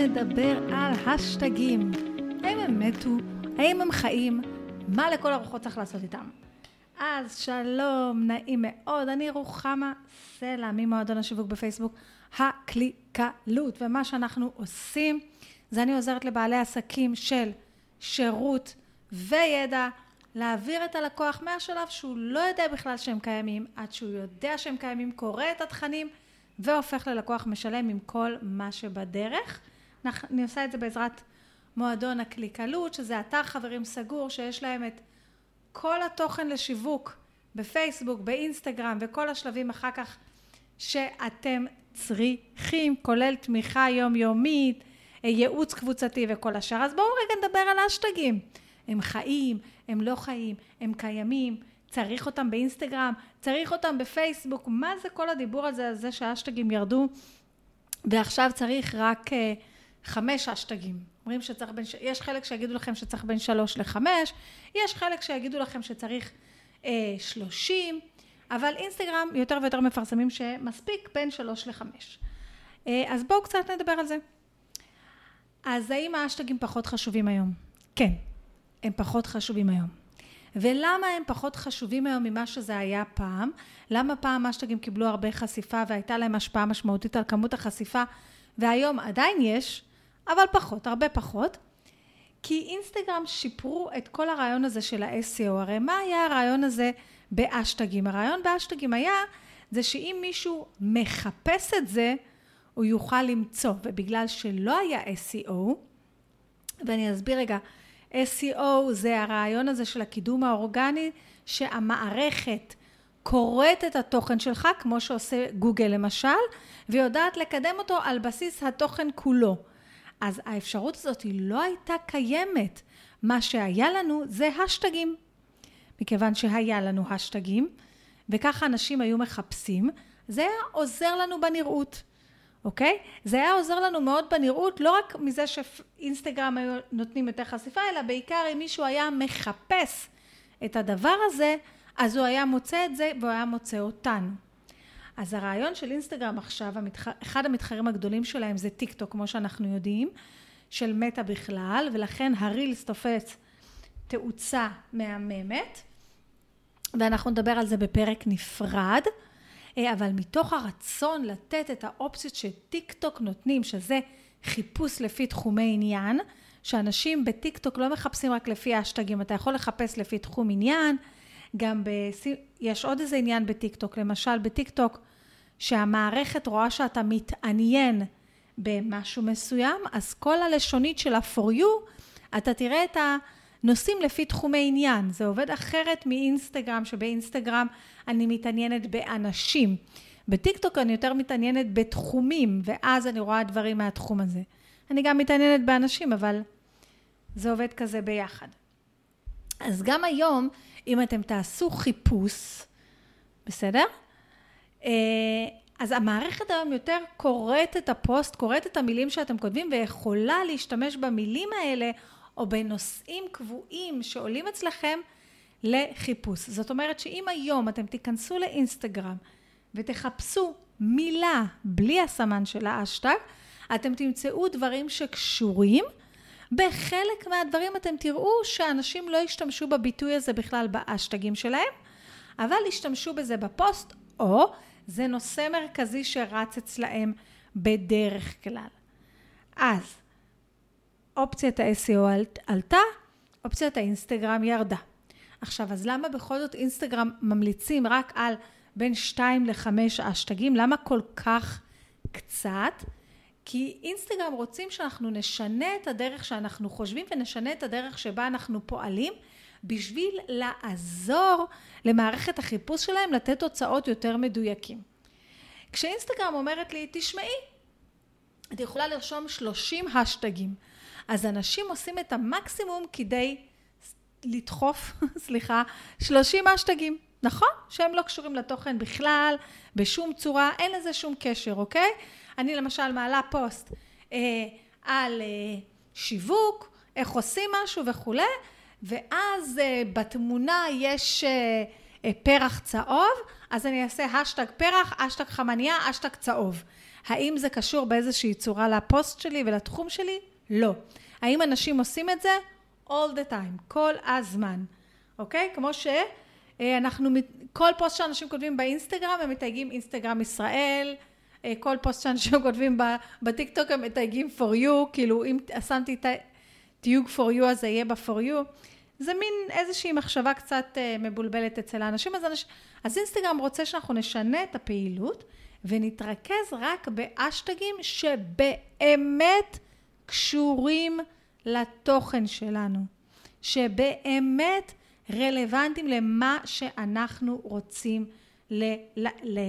נדבר על השטגים. האם הם מתו? האם הם חיים? מה לכל הרוחות צריך לעשות איתם? אז שלום, נעים מאוד, אני רוחמה סלע ממועדון השיווק בפייסבוק, הקליקלות, ומה שאנחנו עושים זה אני עוזרת לבעלי עסקים של שירות וידע להעביר את הלקוח מהשלב שהוא לא יודע בכלל שהם קיימים, עד שהוא יודע שהם קיימים, קורא את התכנים והופך ללקוח משלם עם כל מה שבדרך. אני עושה את זה בעזרת מועדון הקליקלות, שזה אתר חברים סגור שיש להם את כל התוכן לשיווק בפייסבוק, באינסטגרם וכל השלבים אחר כך שאתם צריכים, כולל תמיכה יומיומית, ייעוץ קבוצתי וכל השאר. אז בואו רגע נדבר על אשטגים. הם חיים, הם לא חיים, הם קיימים, צריך אותם באינסטגרם, צריך אותם בפייסבוק, מה זה כל הדיבור הזה, על זה שהאשטגים ירדו ועכשיו צריך רק uh, חמש אשטגים. אומרים שצריך בין, יש חלק שיגידו לכם שצריך בין שלוש לחמש, יש חלק שיגידו לכם שצריך uh, שלושים, אבל אינסטגרם יותר ויותר מפרסמים שמספיק בין שלוש לחמש. Uh, אז בואו קצת נדבר על זה. אז האם האשטגים פחות חשובים היום? כן, הם פחות חשובים היום. ולמה הם פחות חשובים היום ממה שזה היה פעם? למה פעם אשטגים קיבלו הרבה חשיפה והייתה להם השפעה משמעותית על כמות החשיפה והיום עדיין יש, אבל פחות, הרבה פחות? כי אינסטגרם שיפרו את כל הרעיון הזה של ה-SEO. הרי מה היה הרעיון הזה באשטגים? הרעיון באשטגים היה זה שאם מישהו מחפש את זה, הוא יוכל למצוא, ובגלל שלא היה SEO, ואני אסביר רגע, SEO זה הרעיון הזה של הקידום האורגני, שהמערכת קוראת את התוכן שלך, כמו שעושה גוגל למשל, ויודעת לקדם אותו על בסיס התוכן כולו. אז האפשרות הזאת היא לא הייתה קיימת. מה שהיה לנו זה השטגים. מכיוון שהיה לנו השטגים, וככה אנשים היו מחפשים, זה היה עוזר לנו בנראות. אוקיי? זה היה עוזר לנו מאוד בנראות, לא רק מזה שאינסטגרם היו נותנים יותר חשיפה, אלא בעיקר אם מישהו היה מחפש את הדבר הזה, אז הוא היה מוצא את זה והוא היה מוצא אותנו. אז הרעיון של אינסטגרם עכשיו, אחד המתחרים הגדולים שלהם זה טיק טוק, כמו שאנחנו יודעים, של מטא בכלל, ולכן הרילס תופס תאוצה מהממת, ואנחנו נדבר על זה בפרק נפרד. אה, אבל מתוך הרצון לתת את האופציות שטיק טוק נותנים, שזה חיפוש לפי תחומי עניין, שאנשים בטיק טוק לא מחפשים רק לפי האשטגים, אתה יכול לחפש לפי תחום עניין, גם ב... יש עוד איזה עניין בטיק טוק, למשל בטיק טוק, שהמערכת רואה שאתה מתעניין במשהו מסוים, אז כל הלשונית של ה-for you, אתה תראה את ה... נושאים לפי תחומי עניין. זה עובד אחרת מאינסטגרם, שבאינסטגרם אני מתעניינת באנשים. בטיקטוק אני יותר מתעניינת בתחומים, ואז אני רואה דברים מהתחום הזה. אני גם מתעניינת באנשים, אבל זה עובד כזה ביחד. אז גם היום, אם אתם תעשו חיפוש, בסדר? אה, אז המערכת היום יותר קוראת את הפוסט, קוראת את המילים שאתם כותבים ויכולה להשתמש במילים האלה או בנושאים קבועים שעולים אצלכם לחיפוש. זאת אומרת שאם היום אתם תיכנסו לאינסטגרם ותחפשו מילה בלי הסמן של האשטג, אתם תמצאו דברים שקשורים. בחלק מהדברים אתם תראו שאנשים לא השתמשו בביטוי הזה בכלל באשטגים שלהם, אבל השתמשו בזה בפוסט, או זה נושא מרכזי שרץ אצלהם בדרך כלל. אז אופציית ה-SEO עלתה, אופציית האינסטגרם ירדה. עכשיו, אז למה בכל זאת אינסטגרם ממליצים רק על בין 2 ל-5 אשטגים? למה כל כך קצת? כי אינסטגרם רוצים שאנחנו נשנה את הדרך שאנחנו חושבים ונשנה את הדרך שבה אנחנו פועלים בשביל לעזור למערכת החיפוש שלהם לתת תוצאות יותר מדויקים. כשאינסטגרם אומרת לי, תשמעי, את יכולה לרשום 30 האשטגים. אז אנשים עושים את המקסימום כדי לדחוף, סליחה, 30 האשטגים, נכון? שהם לא קשורים לתוכן בכלל, בשום צורה, אין לזה שום קשר, אוקיי? אני למשל מעלה פוסט אה, על אה, שיווק, איך עושים משהו וכולי, ואז אה, בתמונה יש אה, אה, פרח צהוב, אז אני אעשה האשטג פרח, האשטג חמניה, האשטג צהוב. האם זה קשור באיזושהי צורה לפוסט שלי ולתחום שלי? לא. האם אנשים עושים את זה? all the time, כל הזמן, אוקיי? כמו שאנחנו, כל פוסט שאנשים כותבים באינסטגרם הם מתייגים אינסטגרם ישראל, כל פוסט שאנשים כותבים בטיק טוק הם מתייגים for you, כאילו אם שמתי את התיוג for you אז זה יהיה ב-for you. זה מין איזושהי מחשבה קצת אה, מבולבלת אצל האנשים, אז, אנש... אז אינסטגרם רוצה שאנחנו נשנה את הפעילות ונתרכז רק באשטגים שבאמת קשורים לתוכן שלנו, שבאמת רלוונטיים למה שאנחנו רוצים, ל, ל, ל,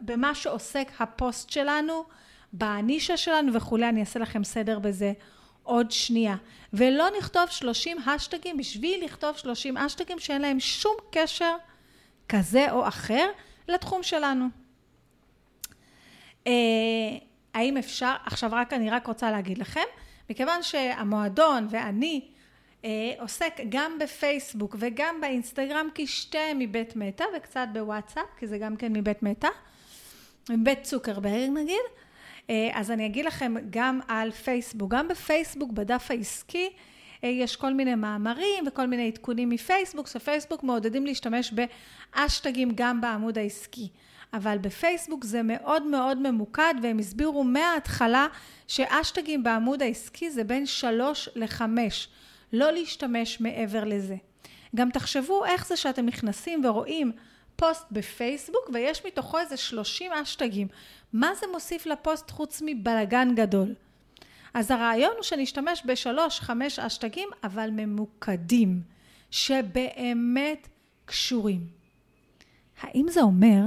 במה שעוסק הפוסט שלנו, בנישה שלנו וכולי, אני אעשה לכם סדר בזה עוד שנייה. ולא נכתוב 30 השטגים בשביל לכתוב 30 השטגים שאין להם שום קשר כזה או אחר לתחום שלנו. אה, האם אפשר, עכשיו רק אני רק רוצה להגיד לכם, מכיוון שהמועדון ואני אה, עוסק גם בפייסבוק וגם באינסטגרם כי שתיהם מבית מטא וקצת בוואטסאפ כי זה גם כן מבית מטא, מבית צוקרברג נגיד, אז אני אגיד לכם גם על פייסבוק, גם בפייסבוק בדף העסקי אה, יש כל מיני מאמרים וכל מיני עדכונים מפייסבוק, שפייסבוק מעודדים להשתמש באשטגים גם בעמוד העסקי. אבל בפייסבוק זה מאוד מאוד ממוקד והם הסבירו מההתחלה שאשטגים בעמוד העסקי זה בין שלוש לחמש, לא להשתמש מעבר לזה. גם תחשבו איך זה שאתם נכנסים ורואים פוסט בפייסבוק ויש מתוכו איזה שלושים אשטגים. מה זה מוסיף לפוסט חוץ מבלגן גדול? אז הרעיון הוא שנשתמש בשלוש, חמש אשטגים, אבל ממוקדים, שבאמת קשורים. האם זה אומר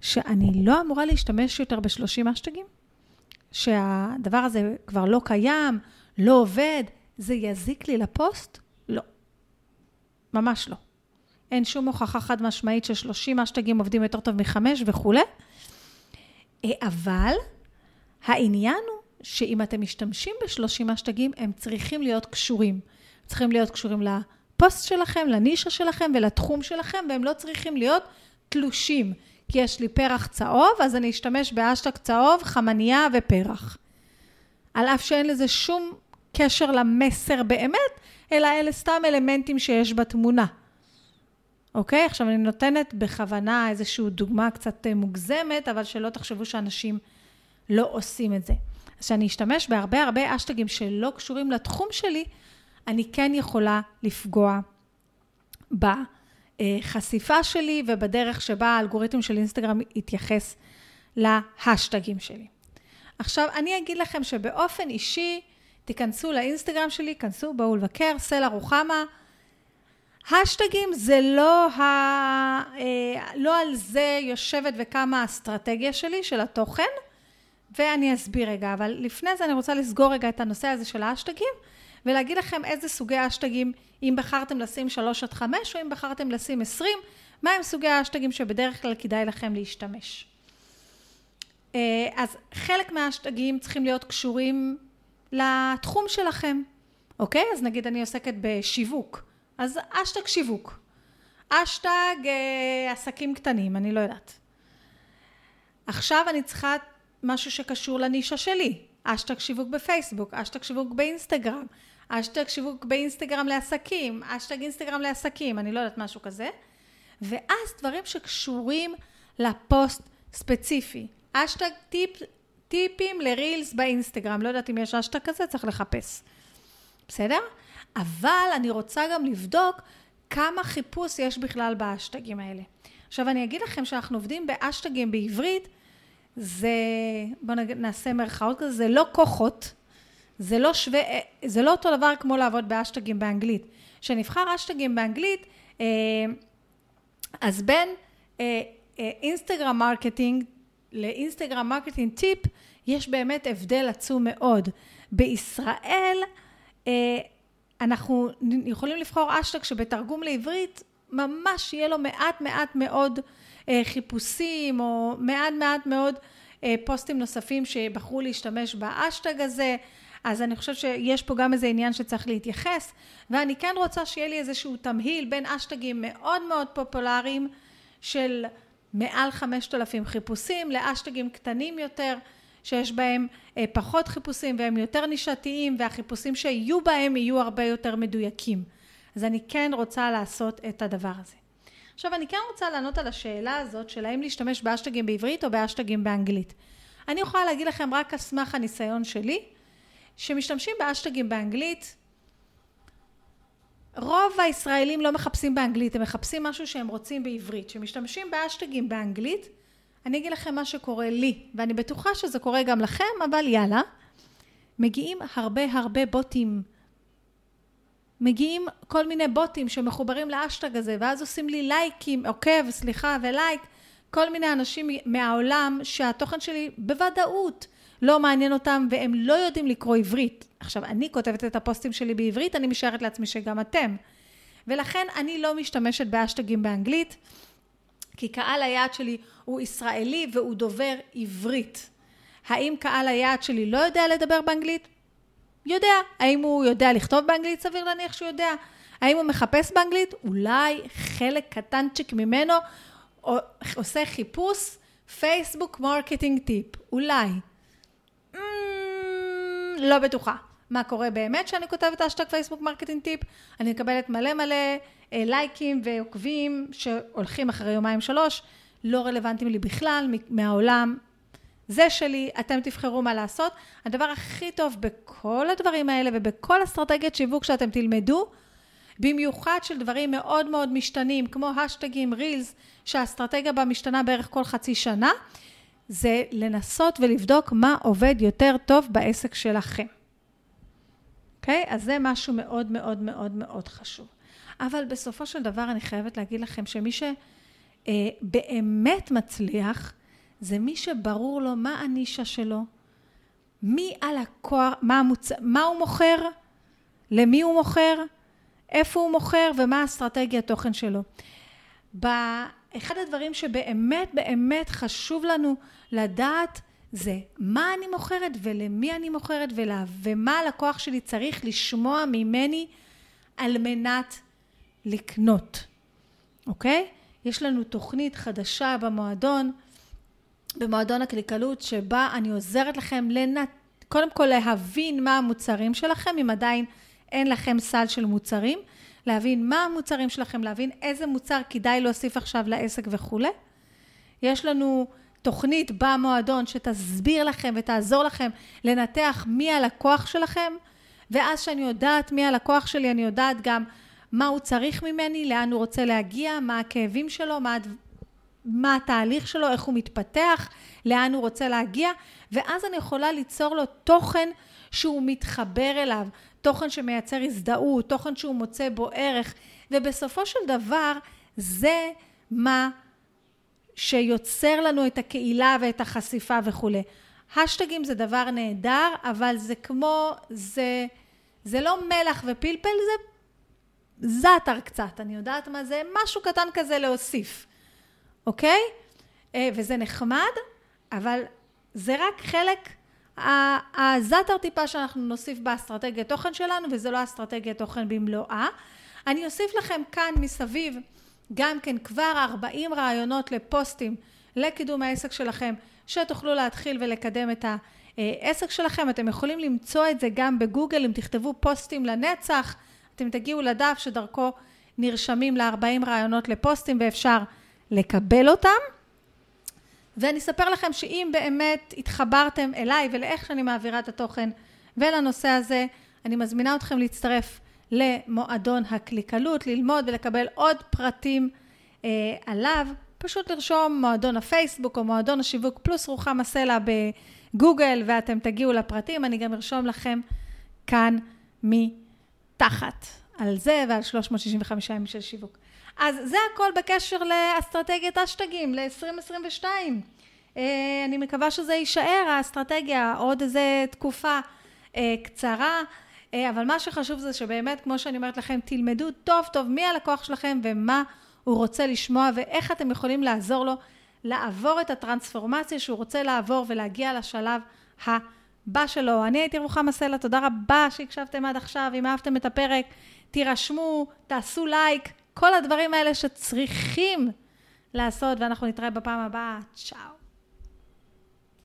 שאני לא אמורה להשתמש יותר בשלושים אשטגים? שהדבר הזה כבר לא קיים, לא עובד, זה יזיק לי לפוסט? לא. ממש לא. אין שום הוכחה חד משמעית ששלושים אשטגים עובדים יותר טוב מחמש וכולי. אה, אבל העניין הוא שאם אתם משתמשים בשלושים אשטגים, הם צריכים להיות קשורים. צריכים להיות קשורים לפוסט שלכם, לנישה שלכם ולתחום שלכם, והם לא צריכים להיות תלושים. כי יש לי פרח צהוב, אז אני אשתמש באשטג צהוב, חמניה ופרח. על אף שאין לזה שום קשר למסר באמת, אלא אלה סתם אלמנטים שיש בתמונה. אוקיי? עכשיו אני נותנת בכוונה איזושהי דוגמה קצת אה, מוגזמת, אבל שלא תחשבו שאנשים לא עושים את זה. אז כשאני אשתמש בהרבה הרבה אשטגים שלא קשורים לתחום שלי, אני כן יכולה לפגוע בחשיפה שלי ובדרך שבה האלגוריתם של אינסטגרם יתייחס להשטגים שלי. עכשיו, אני אגיד לכם שבאופן אישי, תיכנסו לאינסטגרם שלי, כנסו, בואו לבקר, סלע רוחמה, השטגים זה לא, ה... אה, לא על זה יושבת וקמה האסטרטגיה שלי, של התוכן, ואני אסביר רגע, אבל לפני זה אני רוצה לסגור רגע את הנושא הזה של האשטגים, ולהגיד לכם איזה סוגי אשטגים, אם בחרתם לשים 3 עד 5, או אם בחרתם לשים 20, מהם סוגי האשטגים שבדרך כלל כדאי לכם להשתמש. אה, אז חלק מהאשטגים צריכים להיות קשורים לתחום שלכם, אוקיי? אז נגיד אני עוסקת בשיווק. אז אשטג שיווק. אשטג אה, עסקים קטנים, אני לא יודעת. עכשיו אני צריכה משהו שקשור לנישה שלי. אשטג שיווק בפייסבוק, אשטג שיווק באינסטגרם, אשטג שיווק באינסטגרם לעסקים, אשטג אינסטגרם לעסקים, אני לא יודעת משהו כזה. ואז דברים שקשורים לפוסט ספציפי. אשטג טיפ, טיפים לרילס באינסטגרם, לא יודעת אם יש אשטג כזה, צריך לחפש. בסדר? אבל אני רוצה גם לבדוק כמה חיפוש יש בכלל באשטגים האלה. עכשיו אני אגיד לכם שאנחנו עובדים באשטגים בעברית, זה, בואו נעשה מרכאות כזה, זה לא כוחות, זה לא שווה, זה לא אותו דבר כמו לעבוד באשטגים באנגלית. כשנבחר אשטגים באנגלית, אה, אז בין Instagram אה, marketing ל Instagram marketing tip, יש באמת הבדל עצום מאוד. בישראל, אה, אנחנו יכולים לבחור אשטג שבתרגום לעברית ממש יהיה לו מעט מעט מאוד אה, חיפושים או מעט מעט מאוד אה, פוסטים נוספים שבחרו להשתמש באשטג הזה. אז אני חושבת שיש פה גם איזה עניין שצריך להתייחס. ואני כן רוצה שיהיה לי איזשהו תמהיל בין אשטגים מאוד מאוד פופולריים של מעל חמשת אלפים חיפושים לאשטגים קטנים יותר שיש בהם אה, פחות חיפושים והם יותר נישתיים והחיפושים שיהיו בהם יהיו הרבה יותר מדויקים. אז אני כן רוצה לעשות את הדבר הזה. עכשיו אני כן רוצה לענות על השאלה הזאת של האם להשתמש באשטגים בעברית או באשטגים באנגלית. אני יכולה להגיד לכם רק על סמך הניסיון שלי, שמשתמשים באשטגים באנגלית, רוב הישראלים לא מחפשים באנגלית, הם מחפשים משהו שהם רוצים בעברית. כשמשתמשים באשטגים באנגלית, אני אגיד לכם מה שקורה לי, ואני בטוחה שזה קורה גם לכם, אבל יאללה. מגיעים הרבה הרבה בוטים. מגיעים כל מיני בוטים שמחוברים לאשטג הזה, ואז עושים לי לייקים, עוקב, סליחה, ולייק, כל מיני אנשים מהעולם שהתוכן שלי בוודאות לא מעניין אותם והם לא יודעים לקרוא עברית. עכשיו, אני כותבת את הפוסטים שלי בעברית, אני משערת לעצמי שגם אתם. ולכן אני לא משתמשת באשטגים באנגלית, כי קהל היעד שלי הוא ישראלי והוא דובר עברית. האם קהל היעד שלי לא יודע לדבר באנגלית? יודע. האם הוא יודע לכתוב באנגלית? סביר להניח שהוא יודע. האם הוא מחפש באנגלית? אולי חלק קטנצ'יק ממנו עושה חיפוש Facebook marketing tip. אולי. Mm, לא בטוחה. מה קורה באמת כשאני כותבת אשטג Facebook marketing tip? אני מקבלת מלא מלא אה, לייקים ועוקבים שהולכים אחרי יומיים שלוש, לא רלוונטיים לי בכלל, מהעולם. זה שלי, אתם תבחרו מה לעשות. הדבר הכי טוב בכל הדברים האלה ובכל אסטרטגיית שיווק שאתם תלמדו, במיוחד של דברים מאוד מאוד משתנים, כמו השטגים, רילס, שהאסטרטגיה בה משתנה בערך כל חצי שנה, זה לנסות ולבדוק מה עובד יותר טוב בעסק שלכם. אוקיי? אז זה משהו מאוד מאוד מאוד מאוד חשוב. אבל בסופו של דבר אני חייבת להגיד לכם שמי שבאמת מצליח, זה מי שברור לו מה הנישה שלו, מי הלקוח, מה, המוצ... מה הוא מוכר, למי הוא מוכר, איפה הוא מוכר ומה האסטרטגיה התוכן שלו. אחד הדברים שבאמת באמת חשוב לנו לדעת זה מה אני מוכרת ולמי אני מוכרת ולה, ומה הלקוח שלי צריך לשמוע ממני על מנת לקנות, אוקיי? יש לנו תוכנית חדשה במועדון, במועדון הקליקלות, שבה אני עוזרת לכם לנת... קודם כל להבין מה המוצרים שלכם, אם עדיין אין לכם סל של מוצרים, להבין מה המוצרים שלכם, להבין איזה מוצר כדאי להוסיף עכשיו לעסק וכולי. יש לנו תוכנית במועדון שתסביר לכם ותעזור לכם לנתח מי הלקוח שלכם, ואז שאני יודעת מי הלקוח שלי, אני יודעת גם מה הוא צריך ממני, לאן הוא רוצה להגיע, מה הכאבים שלו, מה, מה התהליך שלו, איך הוא מתפתח, לאן הוא רוצה להגיע, ואז אני יכולה ליצור לו תוכן שהוא מתחבר אליו, תוכן שמייצר הזדהות, תוכן שהוא מוצא בו ערך, ובסופו של דבר זה מה שיוצר לנו את הקהילה ואת החשיפה וכולי. השטגים זה דבר נהדר, אבל זה כמו, זה, זה לא מלח ופלפל, זה זאטר קצת, אני יודעת מה זה, משהו קטן כזה להוסיף, אוקיי? אה, וזה נחמד, אבל זה רק חלק, הזאטר טיפה שאנחנו נוסיף באסטרטגיית תוכן שלנו, וזה לא אסטרטגיית תוכן במלואה. אני אוסיף לכם כאן מסביב גם כן כבר 40 רעיונות לפוסטים לקידום העסק שלכם, שתוכלו להתחיל ולקדם את העסק שלכם. אתם יכולים למצוא את זה גם בגוגל, אם תכתבו פוסטים לנצח, אתם תגיעו לדף שדרכו נרשמים ל-40 רעיונות לפוסטים ואפשר לקבל אותם. ואני אספר לכם שאם באמת התחברתם אליי ולאיך שאני מעבירה את התוכן ולנושא הזה, אני מזמינה אתכם להצטרף למועדון הקליקלות, ללמוד ולקבל עוד פרטים אה, עליו. פשוט לרשום מועדון הפייסבוק או מועדון השיווק פלוס רוחמה סלע בגוגל ואתם תגיעו לפרטים. אני גם ארשום לכם כאן מתחת על זה ועל 365 ימים של שיווק. אז זה הכל בקשר לאסטרטגיית אשטגים ל-2022. אה, אני מקווה שזה יישאר, האסטרטגיה, עוד איזה תקופה אה, קצרה. אה, אבל מה שחשוב זה שבאמת, כמו שאני אומרת לכם, תלמדו טוב טוב מי הלקוח שלכם ומה הוא רוצה לשמוע ואיך אתם יכולים לעזור לו לעבור את הטרנספורמציה שהוא רוצה לעבור ולהגיע לשלב הבא שלו. אני הייתי רוחמה סלע, תודה רבה שהקשבתם עד עכשיו. אם אהבתם את הפרק, תירשמו, תעשו לייק, כל הדברים האלה שצריכים לעשות, ואנחנו נתראה בפעם הבאה. צ'או.